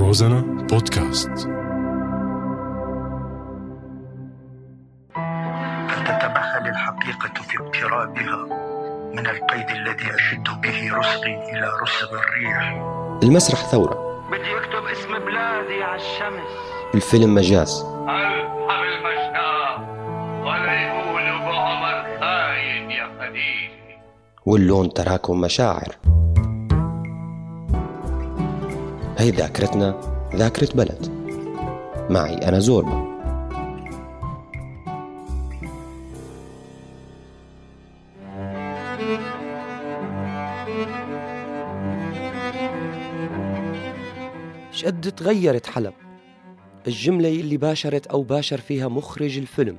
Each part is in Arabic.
روزانا بودكاست. تتمثل الحقيقة في اقترابها من القيد الذي أشد به رسغي إلى رسغ الريح. المسرح ثورة. بدي أكتب اسم بلادي على الشمس. الفيلم مجاز. ولا يقولوا بعمر خاين يا خديجة واللون تراكم مشاعر. هي ذاكرتنا ذاكرة بلد. معي أنا زوربا شقد تغيرت حلب. الجملة اللي باشرت أو باشر فيها مخرج الفيلم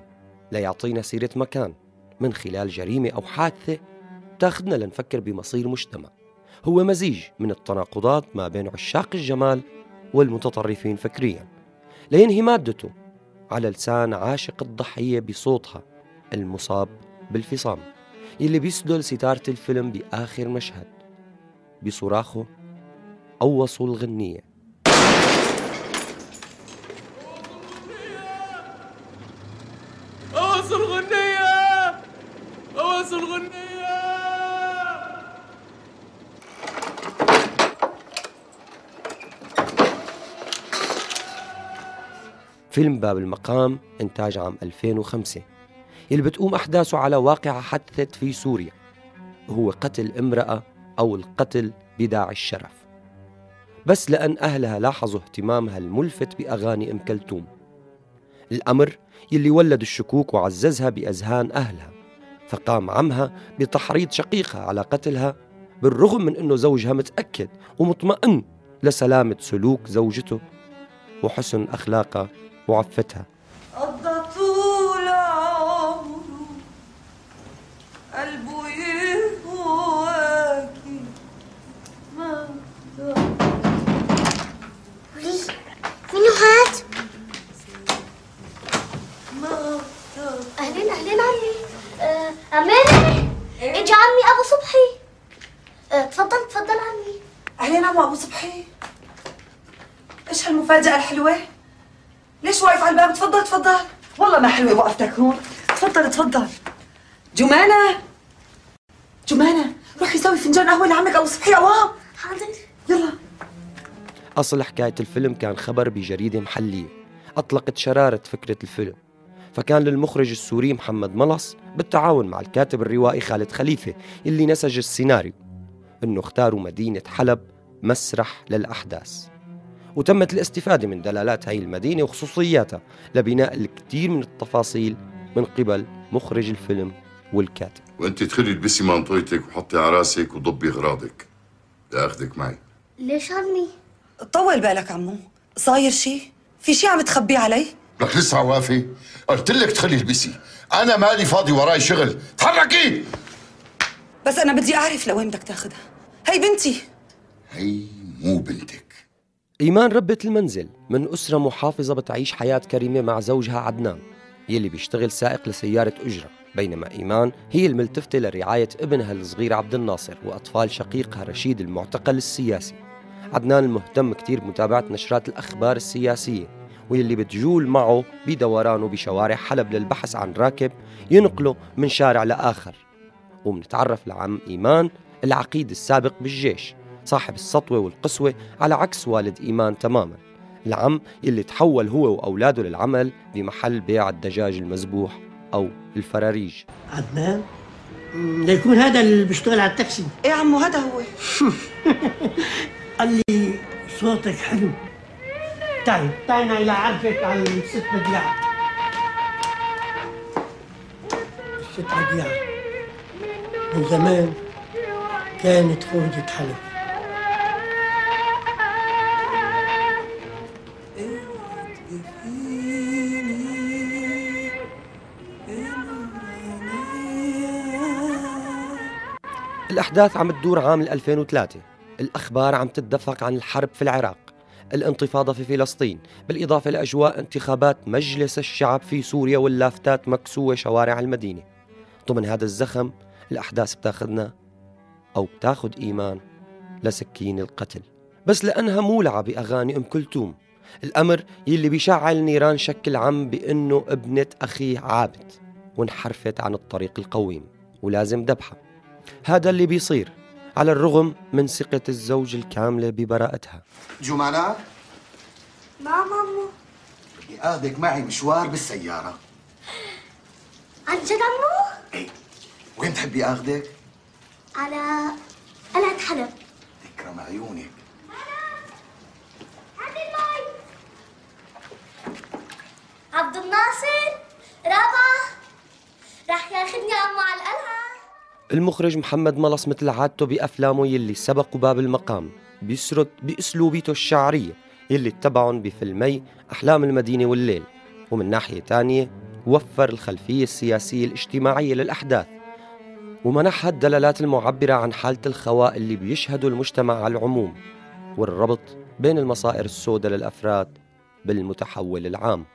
ليعطينا سيرة مكان. من خلال جريمة أو حادثة تاخدنا لنفكر بمصير مجتمع. هو مزيج من التناقضات ما بين عشاق الجمال والمتطرفين فكريا. لينهي مادته على لسان عاشق الضحية بصوتها المصاب بالفصام يلي بيسدل ستارة الفيلم بآخر مشهد بصراخه قوصوا الغنية فيلم باب المقام إنتاج عام 2005 اللي بتقوم أحداثه على واقعة حدثت في سوريا. هو قتل امرأة أو القتل بداعي الشرف. بس لأن أهلها لاحظوا اهتمامها الملفت بأغاني أم كلثوم. الأمر يلي ولد الشكوك وعززها بأذهان أهلها. فقام عمها بتحريض شقيقها على قتلها بالرغم من أنه زوجها متأكد ومطمئن لسلامة سلوك زوجته. وحسن أخلاقها وعفتها. قضى طول عمره قلبه يهواكي ما منو هاد؟ ما أهلين أهلين عمي. آه، عمي. إجا عمي أبو صبحي. آه، تفضل تفضل عمي. أهلين عمو أبو صبحي. إيش هالمفاجأة الحلوة؟ ليش واقف على الباب؟ تفضل تفضل. والله ما حلوة وقفتك هون. تفضل تفضل. جمانة! جمانة روحي سوي فنجان قهوة لعمك ابو صبحي عوام حاضر. يلا. أصل حكاية الفيلم كان خبر بجريدة محلية. أطلقت شرارة فكرة الفيلم. فكان للمخرج السوري محمد ملص بالتعاون مع الكاتب الروائي خالد خليفة اللي نسج السيناريو. إنه اختاروا مدينة حلب مسرح للأحداث. وتمت الاستفادة من دلالات هاي المدينة وخصوصياتها لبناء الكثير من التفاصيل من قبل مخرج الفيلم والكاتب. وأنت ادخلي البسي منطقتك وحطي على راسك وضبي أغراضك. بدي اخذك معي. ليش عمي؟ طول بالك عمو. صاير شي؟ في شي عم تخبيه علي؟ لك لسه عوافي. قلت لك ادخلي البسي. أنا مالي فاضي وراي شغل. تحركي! بس أنا بدي أعرف لوين بدك تاخدها. هي بنتي. هي مو بنتك. إيمان ربة المنزل من أسرة محافظة بتعيش حياة كريمة مع زوجها عدنان يلي بيشتغل سائق لسيارة أجرة بينما إيمان هي الملتفتة لرعاية ابنها الصغير عبد الناصر وأطفال شقيقها رشيد المعتقل السياسي. عدنان المهتم كتير بمتابعة نشرات الأخبار السياسية واللي بتجول معه بدورانه بشوارع حلب للبحث عن راكب ينقله من شارع لآخر. ومنتعرف لعم إيمان العقيد السابق بالجيش. صاحب السطوة والقسوة على عكس والد إيمان تماما. العم يلي تحول هو وأولاده للعمل بمحل بيع الدجاج المذبوح أو الفراريج. عدنان ليكون هذا اللي بيشتغل على التاكسي. إيه عمو هذا هو. قال لي صوتك حلو. تعي تعي أنا إلى أعرفك عن الست بديعة. الست بديعة من زمان كانت خرجة حلب. الأحداث عم تدور عام 2003 الأخبار عم تتدفق عن الحرب في العراق الانتفاضة في فلسطين بالإضافة لأجواء انتخابات مجلس الشعب في سوريا واللافتات مكسوة شوارع المدينة. ضمن هذا الزخم الأحداث بتاخذنا أو بتاخذ إيمان لسكين القتل. بس لأنها مولعة بأغاني أم كلثوم. الأمر يلي بيشعل نيران شكل عم بأنه ابنة أخيه عابد وانحرفت عن الطريق القويم ولازم ذبحها هذا اللي بيصير على الرغم من ثقة الزوج الكاملة ببراءتها. جمانة نعم عمو بدي اخذك معي مشوار بالسيارة. عن جد عمو؟ إيه. وين تحبي أخذك؟ على قلعة حلب تكرم عيونك. عبد الناصر رابعة رح ياخذني عمو على القلعة المخرج محمد ملص مثل عادته بأفلامه يلي سبقوا باب المقام بيسرد بأسلوبيته الشعرية يلي اتبعهم بفيلمي أحلام المدينة والليل. ومن ناحية تانية وفر الخلفية السياسية الاجتماعية للأحداث. ومنحها الدلالات المعبرة عن حالة الخواء اللي بيشهده المجتمع على العموم والربط بين المصائر السوداء للأفراد بالمتحول العام.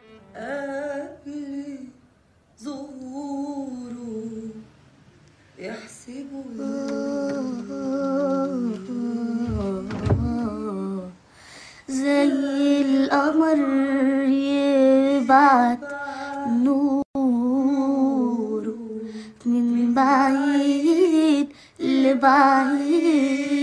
زي القمر يبعت نوره من بعيد لبعيد.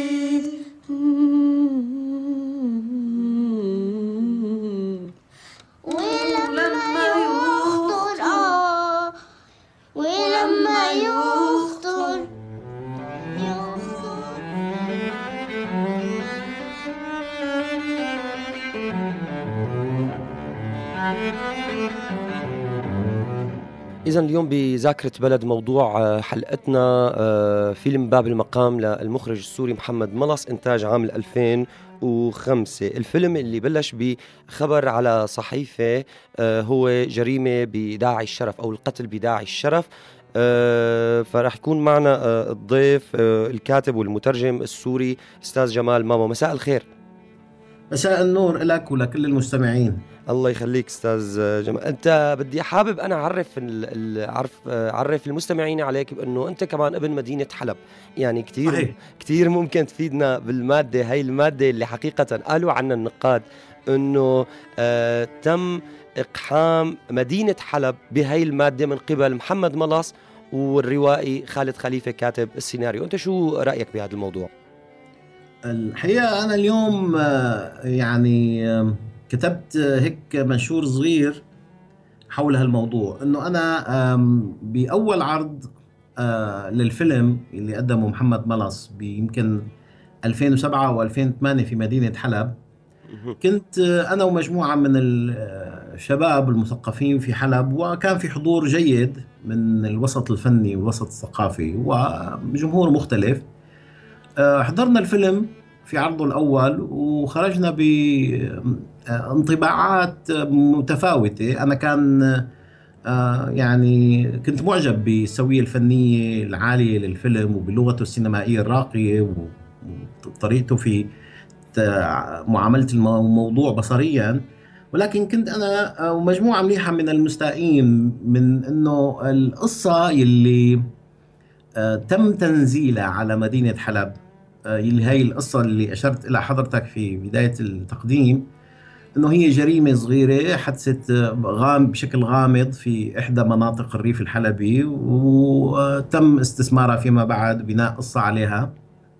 إذا اليوم بذاكرة بلد موضوع آه، حلقتنا آه، فيلم باب المقام للمخرج السوري محمد ملص إنتاج عام 2005 الفيلم اللي بلش بخبر على صحيفة آه، هو جريمة بداعي الشرف أو القتل بداعي الشرف. فرح يكون معنا الضيف الكاتب والمترجم السوري أستاذ جمال ماما مساء الخير. مساء النور لك ولكل المستمعين. الله يخليك أستاذ جمال. أنت بدي حابب أنا أعرف ال- ال- أعرف أعرف المستمعين عليك بأنه أنت كمان ابن مدينة حلب. يعني كثير صحيح. كثير ممكن تفيدنا بالمادة هي المادة اللي حقيقة قالوا عنها النقاد أنه آه تم إقحام مدينة حلب بهي المادة من قبل محمد ملص والروائي خالد خليفة كاتب السيناريو. أنت شو رأيك بهذا الموضوع؟ الحقيقة أنا اليوم آه، يعني كتبت هيك منشور صغير حول هالموضوع إنه أنا آم، بأول عرض آه، للفيلم اللي قدمه محمد ملص بيمكن 2007 و2008 في مدينة حلب كنت آه، أنا ومجموعة من الشباب المثقفين في حلب وكان في حضور جيد من الوسط الفني والوسط الثقافي وجمهور مختلف. آه، حضرنا الفيلم في عرضه الأول وخرجنا بانطباعات متفاوتة. أنا كان آه، يعني كنت معجب بالسوية الفنية العالية للفيلم وبلغته السينمائية الراقية وطريقته في معاملة الموضوع بصريا. ولكن كنت أنا آه، ومجموعة مليحة من المستائين من أنه القصة يلي آه، تم تنزيلها على مدينة حلب آه، اللي هي القصة اللي أشرت إلى حضرتك في بداية التقديم إنه هي جريمة صغيرة حدثت غام بشكل غامض في إحدى مناطق الريف الحلبي وتم استثمارها فيما بعد بناء قصة عليها.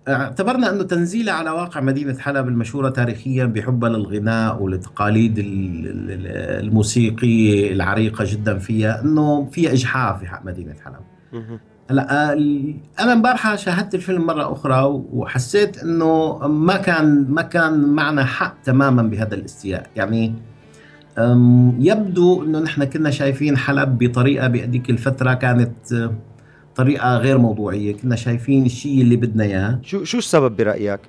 اعتبرنا أنه تنزيلها على واقع مدينة حلب المشهورة تاريخيا بحبها للغناء ولتقاليد ال- ال- الموسيقيه العريقة جدا فيها إنه فيها إجحاف في حق مدينة حلب. هلا ال- أنا امبارحة شاهدت الفيلم مرة أخرى وحسيت إنه ما كان ما كان معنا حق تماما بهذا الاستياء. يعني يبدو إنه نحن كنا شايفين حلب بطريقة بهذيك الفترة كانت أه، طريقة غير موضوعية. كنا شايفين الشيء اللي بدنا إياه. شو شو السبب برأيك؟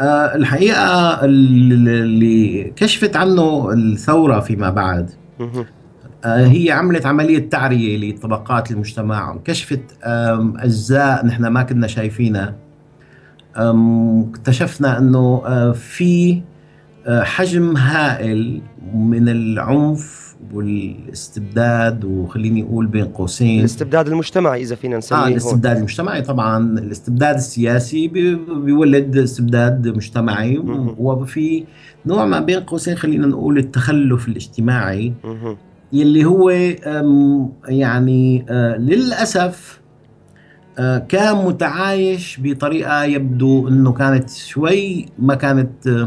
آه، الحقيقة ال- اللي كشفت عنه الثورة فيما بعد. آه، هي عملت عملية تعرية لطبقات المجتمع. كشفت آم، أجزاء نحن ما كنا شايفينها. اكتشفنا أنه آه، في آه، حجم هائل من العنف والاستبداد وخليني أقول بين قوسين. الاستبداد المجتمعي إذا فينا نسميه هون. الاستبداد المجتمعي طبعا. الاستبداد السياسي بي- بيولد استبداد مجتمعي. وفي نوع ما بين قوسين خلينا نقول التخلف الاجتماعي. يلي هو يعني آه، للأسف آه، كان متعايش بطريقة يبدو إنه كانت شوي ما كانت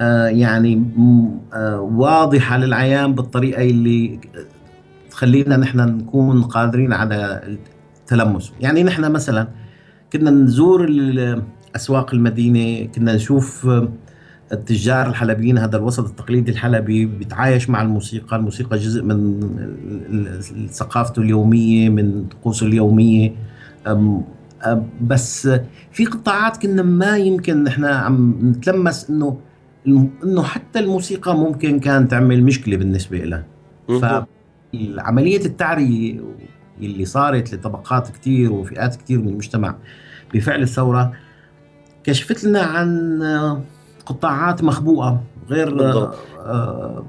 آه، يعني واضحة للعيان بالطريقة اللي تخلينا نحن نكون قادرين على التلمس. يعني نحن مثلا كنا نزور ال- أسواق المدينة كنا نشوف التجار الحلبيين هذا الوسط التقليدي الحلبي بيتعايش مع الموسيقى. الموسيقى جزء من ثقافته اليومية من طقوسه اليومية. أم- أم- بس في قطاعات كنا ما يمكن نحن عم نتلمس إنه إنه حتى الموسيقى ممكن كان تعمل مشكلة بالنسبة لها مهم. فعملية التعرية اللي صارت لطبقات كتير وفئات كتير من المجتمع بفعل الثورة كشفت لنا عن قطاعات مخبوءة غير بالضبط. آه،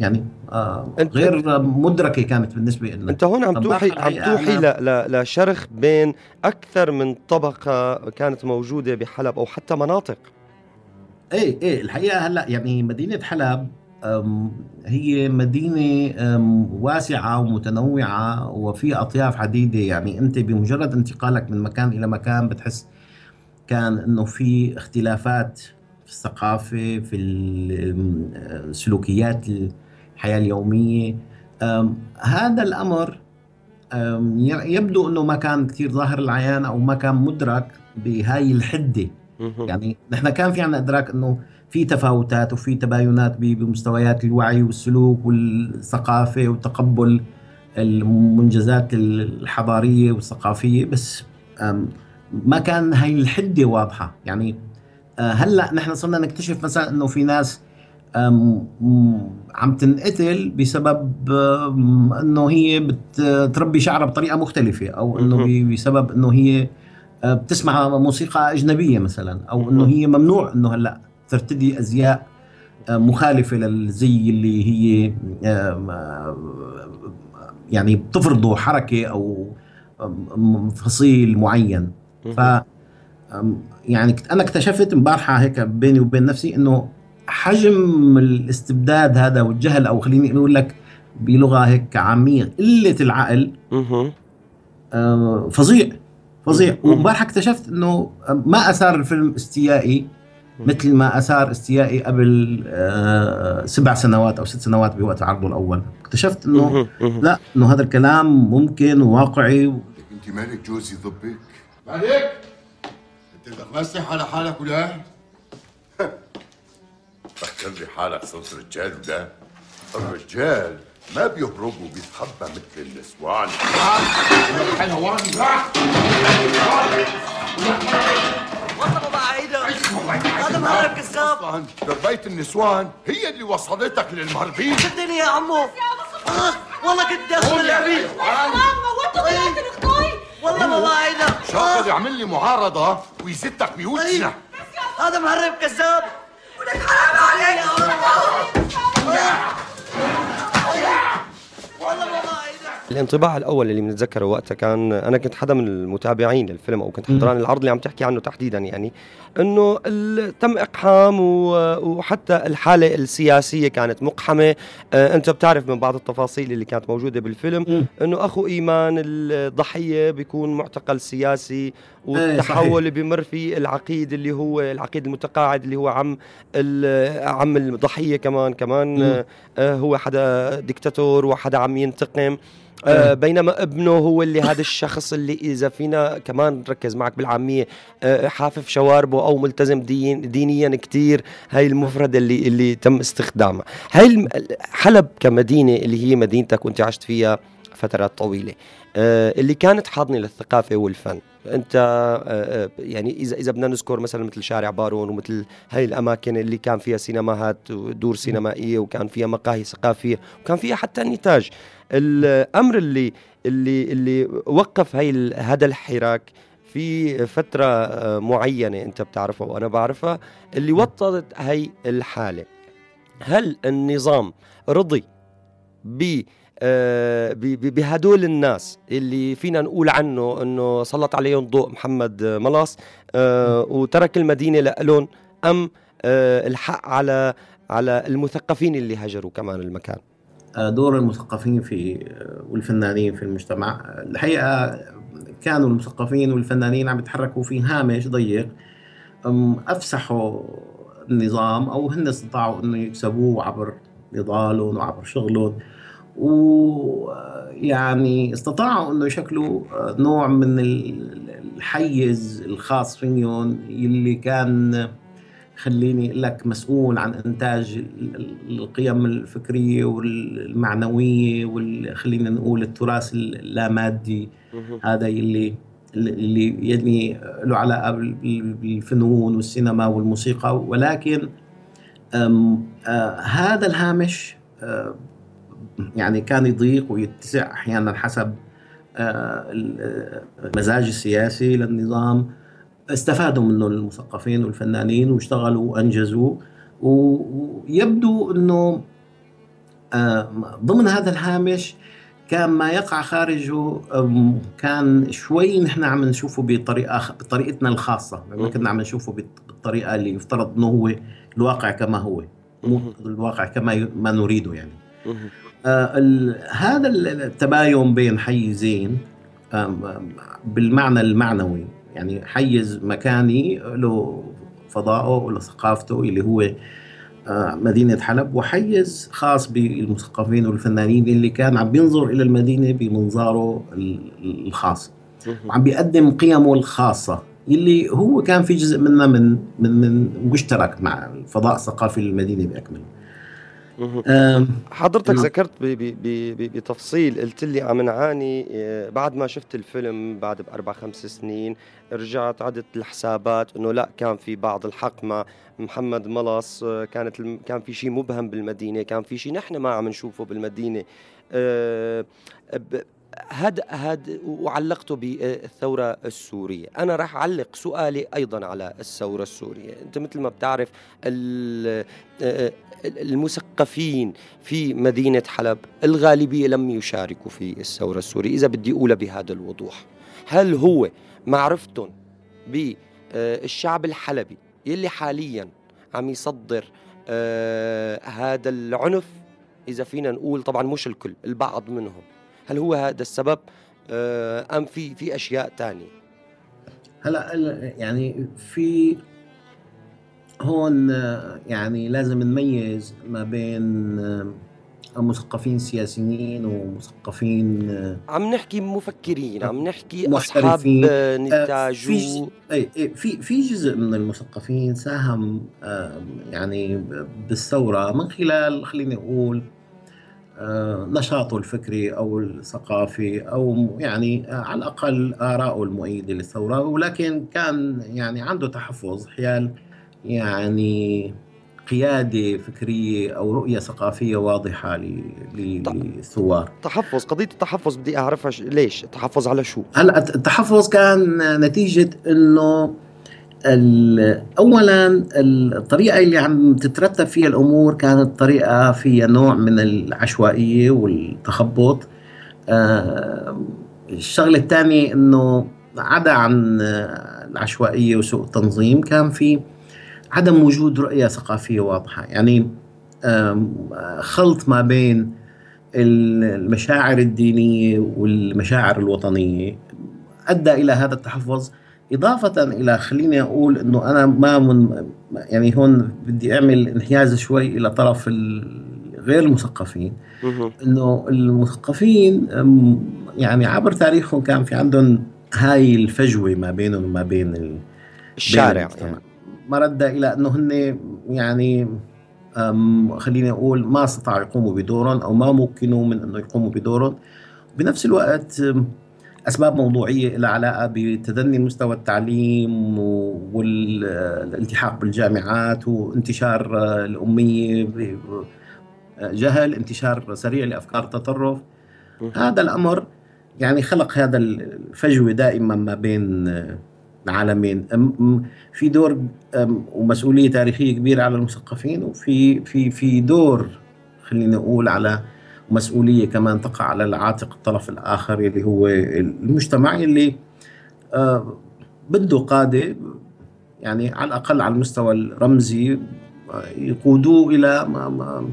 يعني آه، أنت- غير مدركة كانت بالنسبة لنا أنت هون عم توحي عم توحي ل- لشرخ بين أكثر من طبقة كانت موجودة بحلب أو حتى مناطق. إيه إيه الحقيقة هلأ يعني مدينة حلب هي مدينة أم، واسعة ومتنوعة وفي أطياف عديده يعني أنت بمجرد انتقالك من مكان إلى مكان بتحس كان إنه في اختلافات في الثقافه في سلوكيات الحياة اليومية. أم، هذا الأمر أم، ي- يبدو إنه ما كان كثير ظاهر العيان أو ما كان مدرك بهاي الحدة. مهم. يعني نحن كان في عنا إدراك إنه في تفاوتات وفي تباينات بمستويات الوعي والسلوك والثقافة وتقبل المنجزات الحضارية والثقافية بس ما كان هاي الحدة واضحة. يعني هلا نحن صرنا نكتشف مثلا إنه في ناس عم تنقتل بسبب إنه هي بتربي شعرها بطريقة مختلفة أو إنه بسبب إنه هي آه، بتسمع موسيقى أجنبية مثلا أو إنه هي ممنوع إنه هلأ ترتدي أزياء آه، مخالفة للزي اللي هي آه، يعني بتفرضه حركة أو فصيل معين. ف يعني أنا اكتشفت امبارحة هيك بيني وبين نفسي إنه حجم الاستبداد هذا والجهل أو خليني أقول لك بلغة هيك عاميه قلة العقل. آه، فظيع فظيع. مم. وامبارح اكتشفت إنه ما أثار الفيلم استيائي مثل ما أثار استيائي قبل آه، سبع سنوات أو ست سنوات بوقت عرضه الأول. اكتشفت إنه. لا إنه هذا الكلام ممكن وواقعي انت مالك جوزي ضبك مالك؟ انت بدك مسح على حالك ولا؟ فكر لي حالك صرت رجال ولا؟ الرجال ما بيهربوا بيتخبى مثل النسوان حلوان والله بابا عيدة هذا مهرب كذاب أصلا تربية النسوان هي اللي وصلتك للمهربين. صدقني يا عمو. آه، والله كنت اخذ اللعبين والله بابا عيدة شاطر. يعمل لي معارضة ويزتك بوجهنا هذا مهرب كذاب. والله بابا عيدة الانطباع الأول اللي بنتذكره وقتها كان أنا كنت حدا من المتابعين للفيلم أو كنت حضران العرض اللي عم تحكي عنه تحديدا يعني. إنه تم إقحام وحتى الحالة السياسية كانت مقحمة. آه، أنت بتعرف من بعض التفاصيل اللي كانت موجودة بالفيلم إنه أخو إيمان الضحية بيكون معتقل سياسي والتحول اللي بيمر فيه العقيد اللي هو العقيد المتقاعد اللي هو عم عم الضحية كمان. كمان آه، آه، هو حدا ديكتاتور وحدا عم ينتقم. آه بينما ابنه هو اللي هذا الشخص اللي إذا فينا كمان نركز معك بالعامية. آه حافف شواربه أو ملتزم دين دينيا كتير هاي المفردة اللي اللي تم استخدامها. هاي حلب كمدينة اللي هي مدينتك وأنت عشت فيها فترات طويلة آه اللي كانت حاضنة للثقافة والفن. أنت آه، آه، يعني اذا إذا بدنا نذكر مثلا مثل شارع بارون ومثل هاي الأماكن اللي كان فيها سينماهات ودور سينمائية وكان فيها مقاهي ثقافية وكان فيها حتى نتاج الأمر اللي اللي اللي وقف هاي هذا الحراك في فترة آه، معينة أنت بتعرفها وأنا بعرفها اللي وطدت هي الحالة. هل النظام رضي ب آه، ب- بهدول الناس اللي فينا نقول عنه انه سلط عليهم ضوء محمد ملص آه، وترك المدينة لهم أم الحق على على المثقفين اللي هجروا كمان المكان؟ دور المثقفين في والفنانين في المجتمع. الحقيقة كانوا المثقفين والفنانين عم يتحركوا في هامش ضيق أفسحوا النظام أو هن استطاعوا أنه يكسبوه عبر نضالهم وعبر شغلهم. ويعني استطاعوا أنه يشكلوا نوع من ال- الحيز الخاص فيهم اللي كان خليني لك مسؤول عن إنتاج ال- ال- القيم الفكرية والمعنوية وخلينا نقول التراث اللامادي هذا اللي اللي يعني له علاقة بال- بالفنون والسينما والموسيقى. ولكن أم آه هذا الهامش آه يعني كان يضيق ويتسع أحيانا حسب آه ال- المزاج السياسي للنظام. استفادوا منه المثقفين والفنانين واشتغلوا وأنجزوا. ويبدو إنه آه، ضمن هذا الهامش كان ما يقع خارجه كان شوي نحن عم نشوفه بطريقة بطريقتنا الخاصة. ما كنا عم نشوفه بالط- بالطريقة اللي يفترض إنه هو الواقع كما هو. مو الواقع كما ما نريده يعني. آه، هذا ال- التباين بين حيزين بالمعنى المعنوي. يعني حيز مكاني له فضائه وله ثقافته اللي هو آه، مدينة حلب وحيز خاص بالمثقفين والفنانين اللي كان عم بينظر إلى المدينة بمنظاره ال- الخاص. وعم بيقدم قيمه الخاصة اللي هو كان في جزء منها من من من مشترك مع الفضاء الثقافي للمدينة بأكمله. حضرتك نعم. ذكرت بتفصيل قلت لي عم نعاني آه، بعد ما شفت الفيلم بعد بأربع خمس سنين رجعت عدت الحسابات إنه لا كان في بعض الحق مع محمد ملص آه، كانت كان في شيء مبهم بالمدينة كان في شيء نحن ما عم نشوفه بالمدينة آه، هاد هاد وعلقته بالثورة السورية. أنا راح أعلق سؤالي أيضا على الثورة السورية. أنت مثل ما بتعرف ال- آه، المثقفين في مدينة حلب الغالبية لم يشاركوا في الثورة السورية إذا بدي أقولها بهذا الوضوح. هل هو معرفتهم بالشعب الحلبي يلي حاليا عم يصدر آه، هذا العنف؟ إذا فينا نقول طبعا مش الكل البعض منهم. هل هو هذا السبب؟ آه، أم في في أشياء تانية؟ هلا يعني في هون آه، يعني لازم نميز ما بين آه، مثقفين سياسيين ومثقفين عم نحكي مفكرين عم نحكي محترفين. آه، آه، في أي- أي، في في جزء من المثقفين ساهم يعني بالثورة من خلال خليني أقول نشاطه الفكري أو الثقافي أو يعني آه، على الأقل ارائه المؤيدة للثورة. ولكن كان يعني عنده تحفظ حيال يعني قيادة فكرية أو رؤية ثقافية واضحة للثوار. تحفظ قضية التحفظ بدي أعرفها ش- ليش؟ تحفظ على شو؟ هلأ التحفظ كان نتيجة إنه اولا الطريقة اللي عم تترتب فيها الأمور كانت طريقة فيها نوع من العشوائية والتخبط. آه، الشغلة الثانية إنه عدا عن العشوائية وسوء التنظيم كان في عدم وجود رؤية ثقافية واضحة. يعني خلط ما بين المشاعر الدينية والمشاعر الوطنية أدى إلى هذا التحفظ. إضافة إلى خليني أقول إنه أنا ما من يعني هون بدي أعمل انحياز شوي إلى طرف غير المثقفين. إنه المثقفين يعني عبر تاريخهم كان في عندهم هاي الفجوة ما بينهم وما بين ال- الشارع بين المجتمع. ما رد إلى إنه هن يعني خليني أقول ما استطاعوا يقوموا بدورهم أو ما مكنوا من إنه يقوموا بدورهم. بنفس الوقت أسباب موضوعية لها علاقة بتدني مستوى التعليم والالتحاق بالجامعات وانتشار آه، الأمية ب- جهل انتشار سريع لأفكار التطرف. هذا الأمر يعني خلق هذا الفجوة دائما ما بين آه، العالمين. في دور ومسؤولية تاريخية كبيرة على المثقفين وفي في في دور خلينا نقول على مسؤولية كمان تقع على العاتق الطرف الآخر اللي هو المجتمع اللي آه، بده قادة يعني على الأقل على المستوى الرمزي يقودوه إلى ما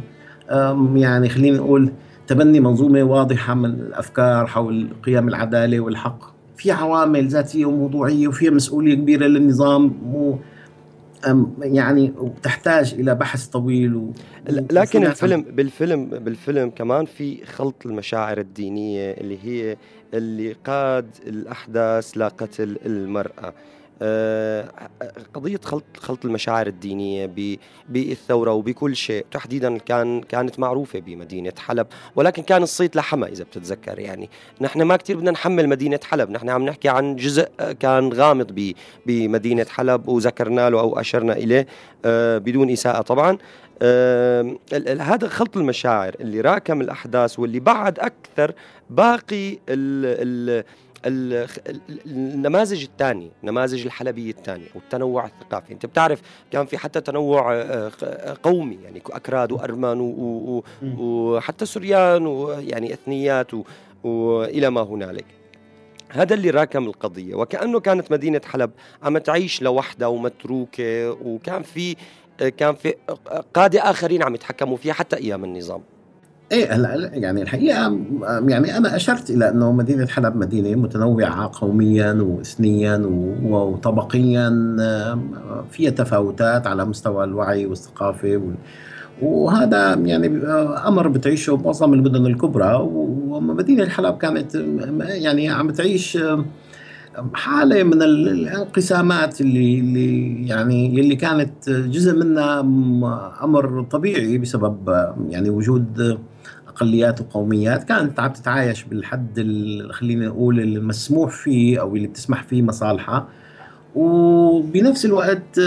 يعني خلينا نقول تبني منظومة واضحة من الأفكار حول قيم العدالة والحق. في عوامل ذاتية وموضوعية وفيها مسؤولية كبيرة للنظام مو يعني تحتاج إلى بحث طويل و... لكن الفيلم بالفيلم بالفيلم كمان في خلط المشاعر الدينية اللي هي اللي قاد الأحداث لقتل المرأة. آه، قضية خلط خلط المشاعر الدينية بالثورة وبكل شيء تحديدا كان كانت معروفة بمدينة حلب ولكن كان الصيت لحمى إذا بتتذكر يعني. نحن ما كتير بدنا نحمل مدينة حلب نحن عم نحكي عن جزء كان غامض بمدينة حلب وذكرنا له أو أشرنا إليه آه، بدون إساءة طبعا. ال- هذا خلط المشاعر اللي راكم الأحداث واللي بعد أكثر باقي ال- ال- النماذج الثانية النماذج الحلبية الثانية والتنوع الثقافي. أنت بتعرف كان في حتى تنوع آه، قومي يعني أكراد وأرمن وحتى سوريان ويعني إثنيات وإلى ما هنالك. هذا اللي راكم القضية. وكأنه كانت مدينة حلب عم تعيش لوحدها ومتروكة وكان في كان في قادة آخرين عم يتحكموا فيها حتى أيام النظام. إيه هلا يعني الحقيقة يعني أنا أشرت إلى أنه مدينة حلب مدينة متنوعة قوميا واثنيا وطبقيا فيها تفاوتات على مستوى الوعي والثقافة وال- وهذا يعني أمر بتعيشه معظم المدن الكبرى ومدينه حلب كانت يعني عم تعيش حالة من ال- الانقسامات اللي اللي يعني اللي كانت جزء منها أمر طبيعي بسبب يعني وجود أقليات وقوميات. كانت عم تتعايش بالحد ال- خلينا نقول المسموح فيه أو اللي بتسمح فيه مصالحها وبنفس الوقت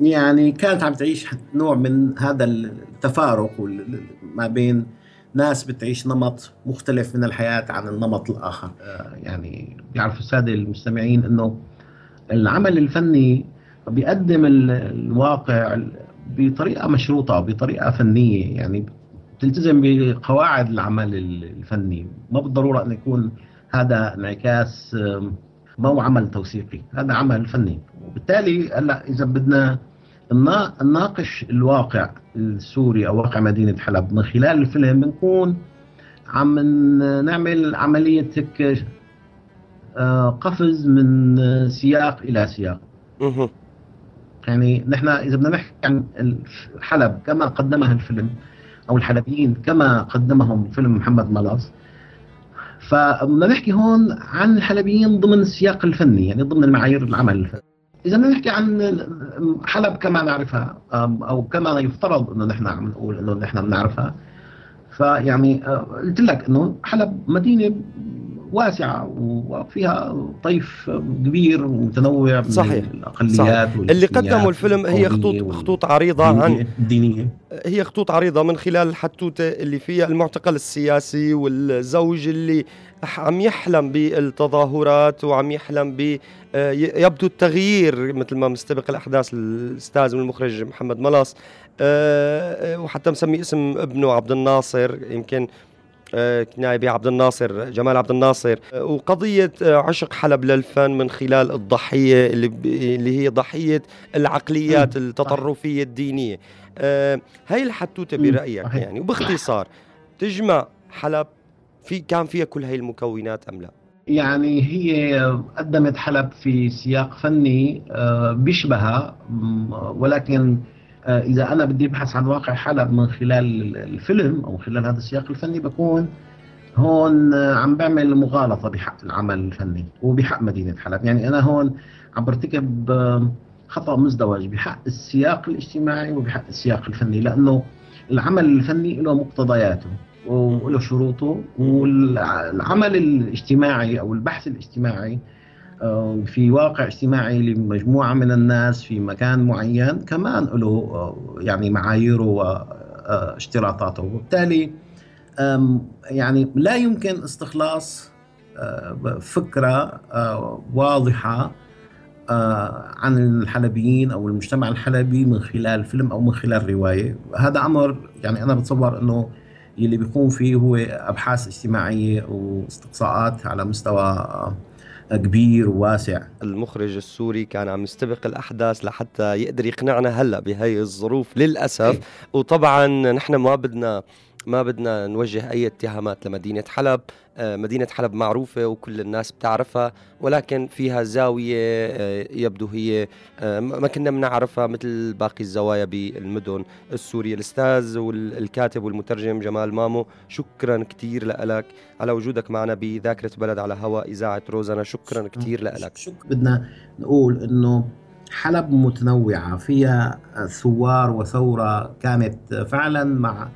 يعني كانت عم تعيش نوع من هذا التفارق ما بين ناس بتعيش نمط مختلف من الحياة عن النمط الآخر. آه، يعني بيعرفوا السادة المستمعين أنه العمل الفني بيقدم ال- الواقع بطريقة مشروطة بطريقة فنية. يعني بتلتزم بقواعد العمل الفني. ما بالضرورة أن يكون هذا انعكاس ما هو عمل توثيقي. هذا عمل فني. وبالتالي هلأ إذا بدنا نناقش الواقع السوري أو واقع مدينة حلب. من خلال الفيلم بنكون عم نعمل عملية هيك آه، قفز من سياق إلى سياق. يعني نحن إذا بدنا نحكي عن حلب كما قدمها الفيلم أو الحلبيين كما قدمهم فيلم محمد ملاص فبدنا نحكي هون عن الحلبيين ضمن السياق الفني يعني ضمن المعايير العمل. الفني اذا نحكي عن حلب كما نعرفها أو كما يفترض إنه نحن عم نقول إنه نحن بنعرفها. فيعني آه، قلت لك إنه حلب مدينة واسعة وفيها طيف كبير ومتنوع من صحيح. الأقليات صحيح. اللي قدموا الفيلم هي خطوط خطوط عريضة عن الدينية هي خطوط عريضة من خلال الحتوتة اللي فيها المعتقل السياسي والزوج اللي عم يحلم بالتظاهرات وعم يحلم ب آه، يبدو التغيير مثل ما مستبق الأحداث الأستاذ والمخرج محمد ملاص آه، آه، وحتى مسمي اسم ابنه عبد الناصر يمكن آه، كناية بعبد الناصر جمال عبد الناصر. آه، وقضية آه، عشق حلب للفن من خلال الضحية اللي, هي ضحية العقليات التطرفية الدينية. هاي الحتوتة برأيك. يعني. وباختصار تجمع حلب في كان فيها كل هاي المكونات أم لا؟ يعني هي قدمت حلب في سياق فني بيشبهها ولكن إذا أنا بدي أبحث عن واقع حلب من خلال الفيلم أو خلال هذا السياق الفني بكون هون آه، عم بعمل مغالطة بحق العمل الفني وبحق مدينة حلب. يعني أنا هون عم برتكب آه، خطأ مزدوج بحق السياق الاجتماعي وبحق السياق الفني لأنه العمل الفني له مقتضياته وله شروطه والعمل الاجتماعي أو البحث الاجتماعي آه، في واقع اجتماعي لمجموعة من الناس في مكان معين كمان له يعني معاييره واشتراطاته. وبالتالي يعني لا يمكن استخلاص آه، فكرة آه، واضحة آه، عن الحلبيين أو المجتمع الحلبي من خلال فيلم أو من خلال رواية. هذا أمر يعني أنا بتصور إنه يلي بيقوم فيه هو أبحاث اجتماعية واستقصاءات على مستوى كبير وواسع. المخرج السوري كان عم يستبق الأحداث لحتى يقدر يقنعنا هلأ بهي الظروف للأسف. وطبعا نحن ما بدنا ما بدنا نوجه أي اتهامات لمدينة حلب. آه، مدينة حلب معروفة وكل الناس بتعرفها ولكن فيها زاوية آه، يبدو هي آه، ما كنا بنعرفها مثل باقي الزوايا بالمدن. السوريه الأستاذ والكاتب والمترجم جمال مامو شكرا كثير لك على وجودك معنا بذاكرة بلد على هواء إذاعة روزانا شكرا كثير لك شكرا. بدنا نقول إنه حلب متنوعة فيها ثوار وثورة كانت فعلا مع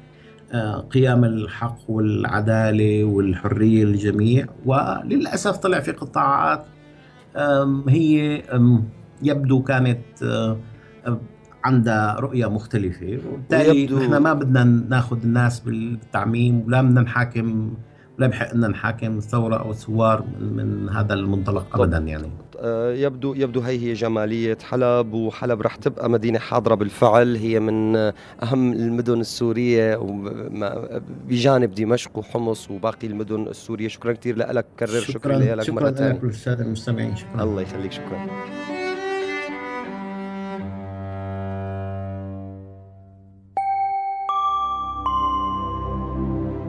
قيام الحق والعدالة والحرية للجميع. وللأسف طلع في قطاعات هي يبدو كانت عندها رؤية مختلفة. وبالتالي نحن ما بدنا ناخذ الناس بالتعميم ولا بدنا نحاكم لا بحق ان نحاكم الثوره أو الثوار من, من هذا المنطلق ابدا يعني. آه، يبدو يبدو هي هي جمالية حلب وحلب رح تبقى مدينة حاضرة بالفعل. هي من أهم المدن السورية بجانب دمشق وحمص وباقي المدن السورية. شكرا كثير لك كرر شكرا, شكرا. لك مرة ثانية شكرا للساده المستمعين. شكرا. الله يخليك شكرا.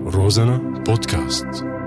روزانا بودكاست.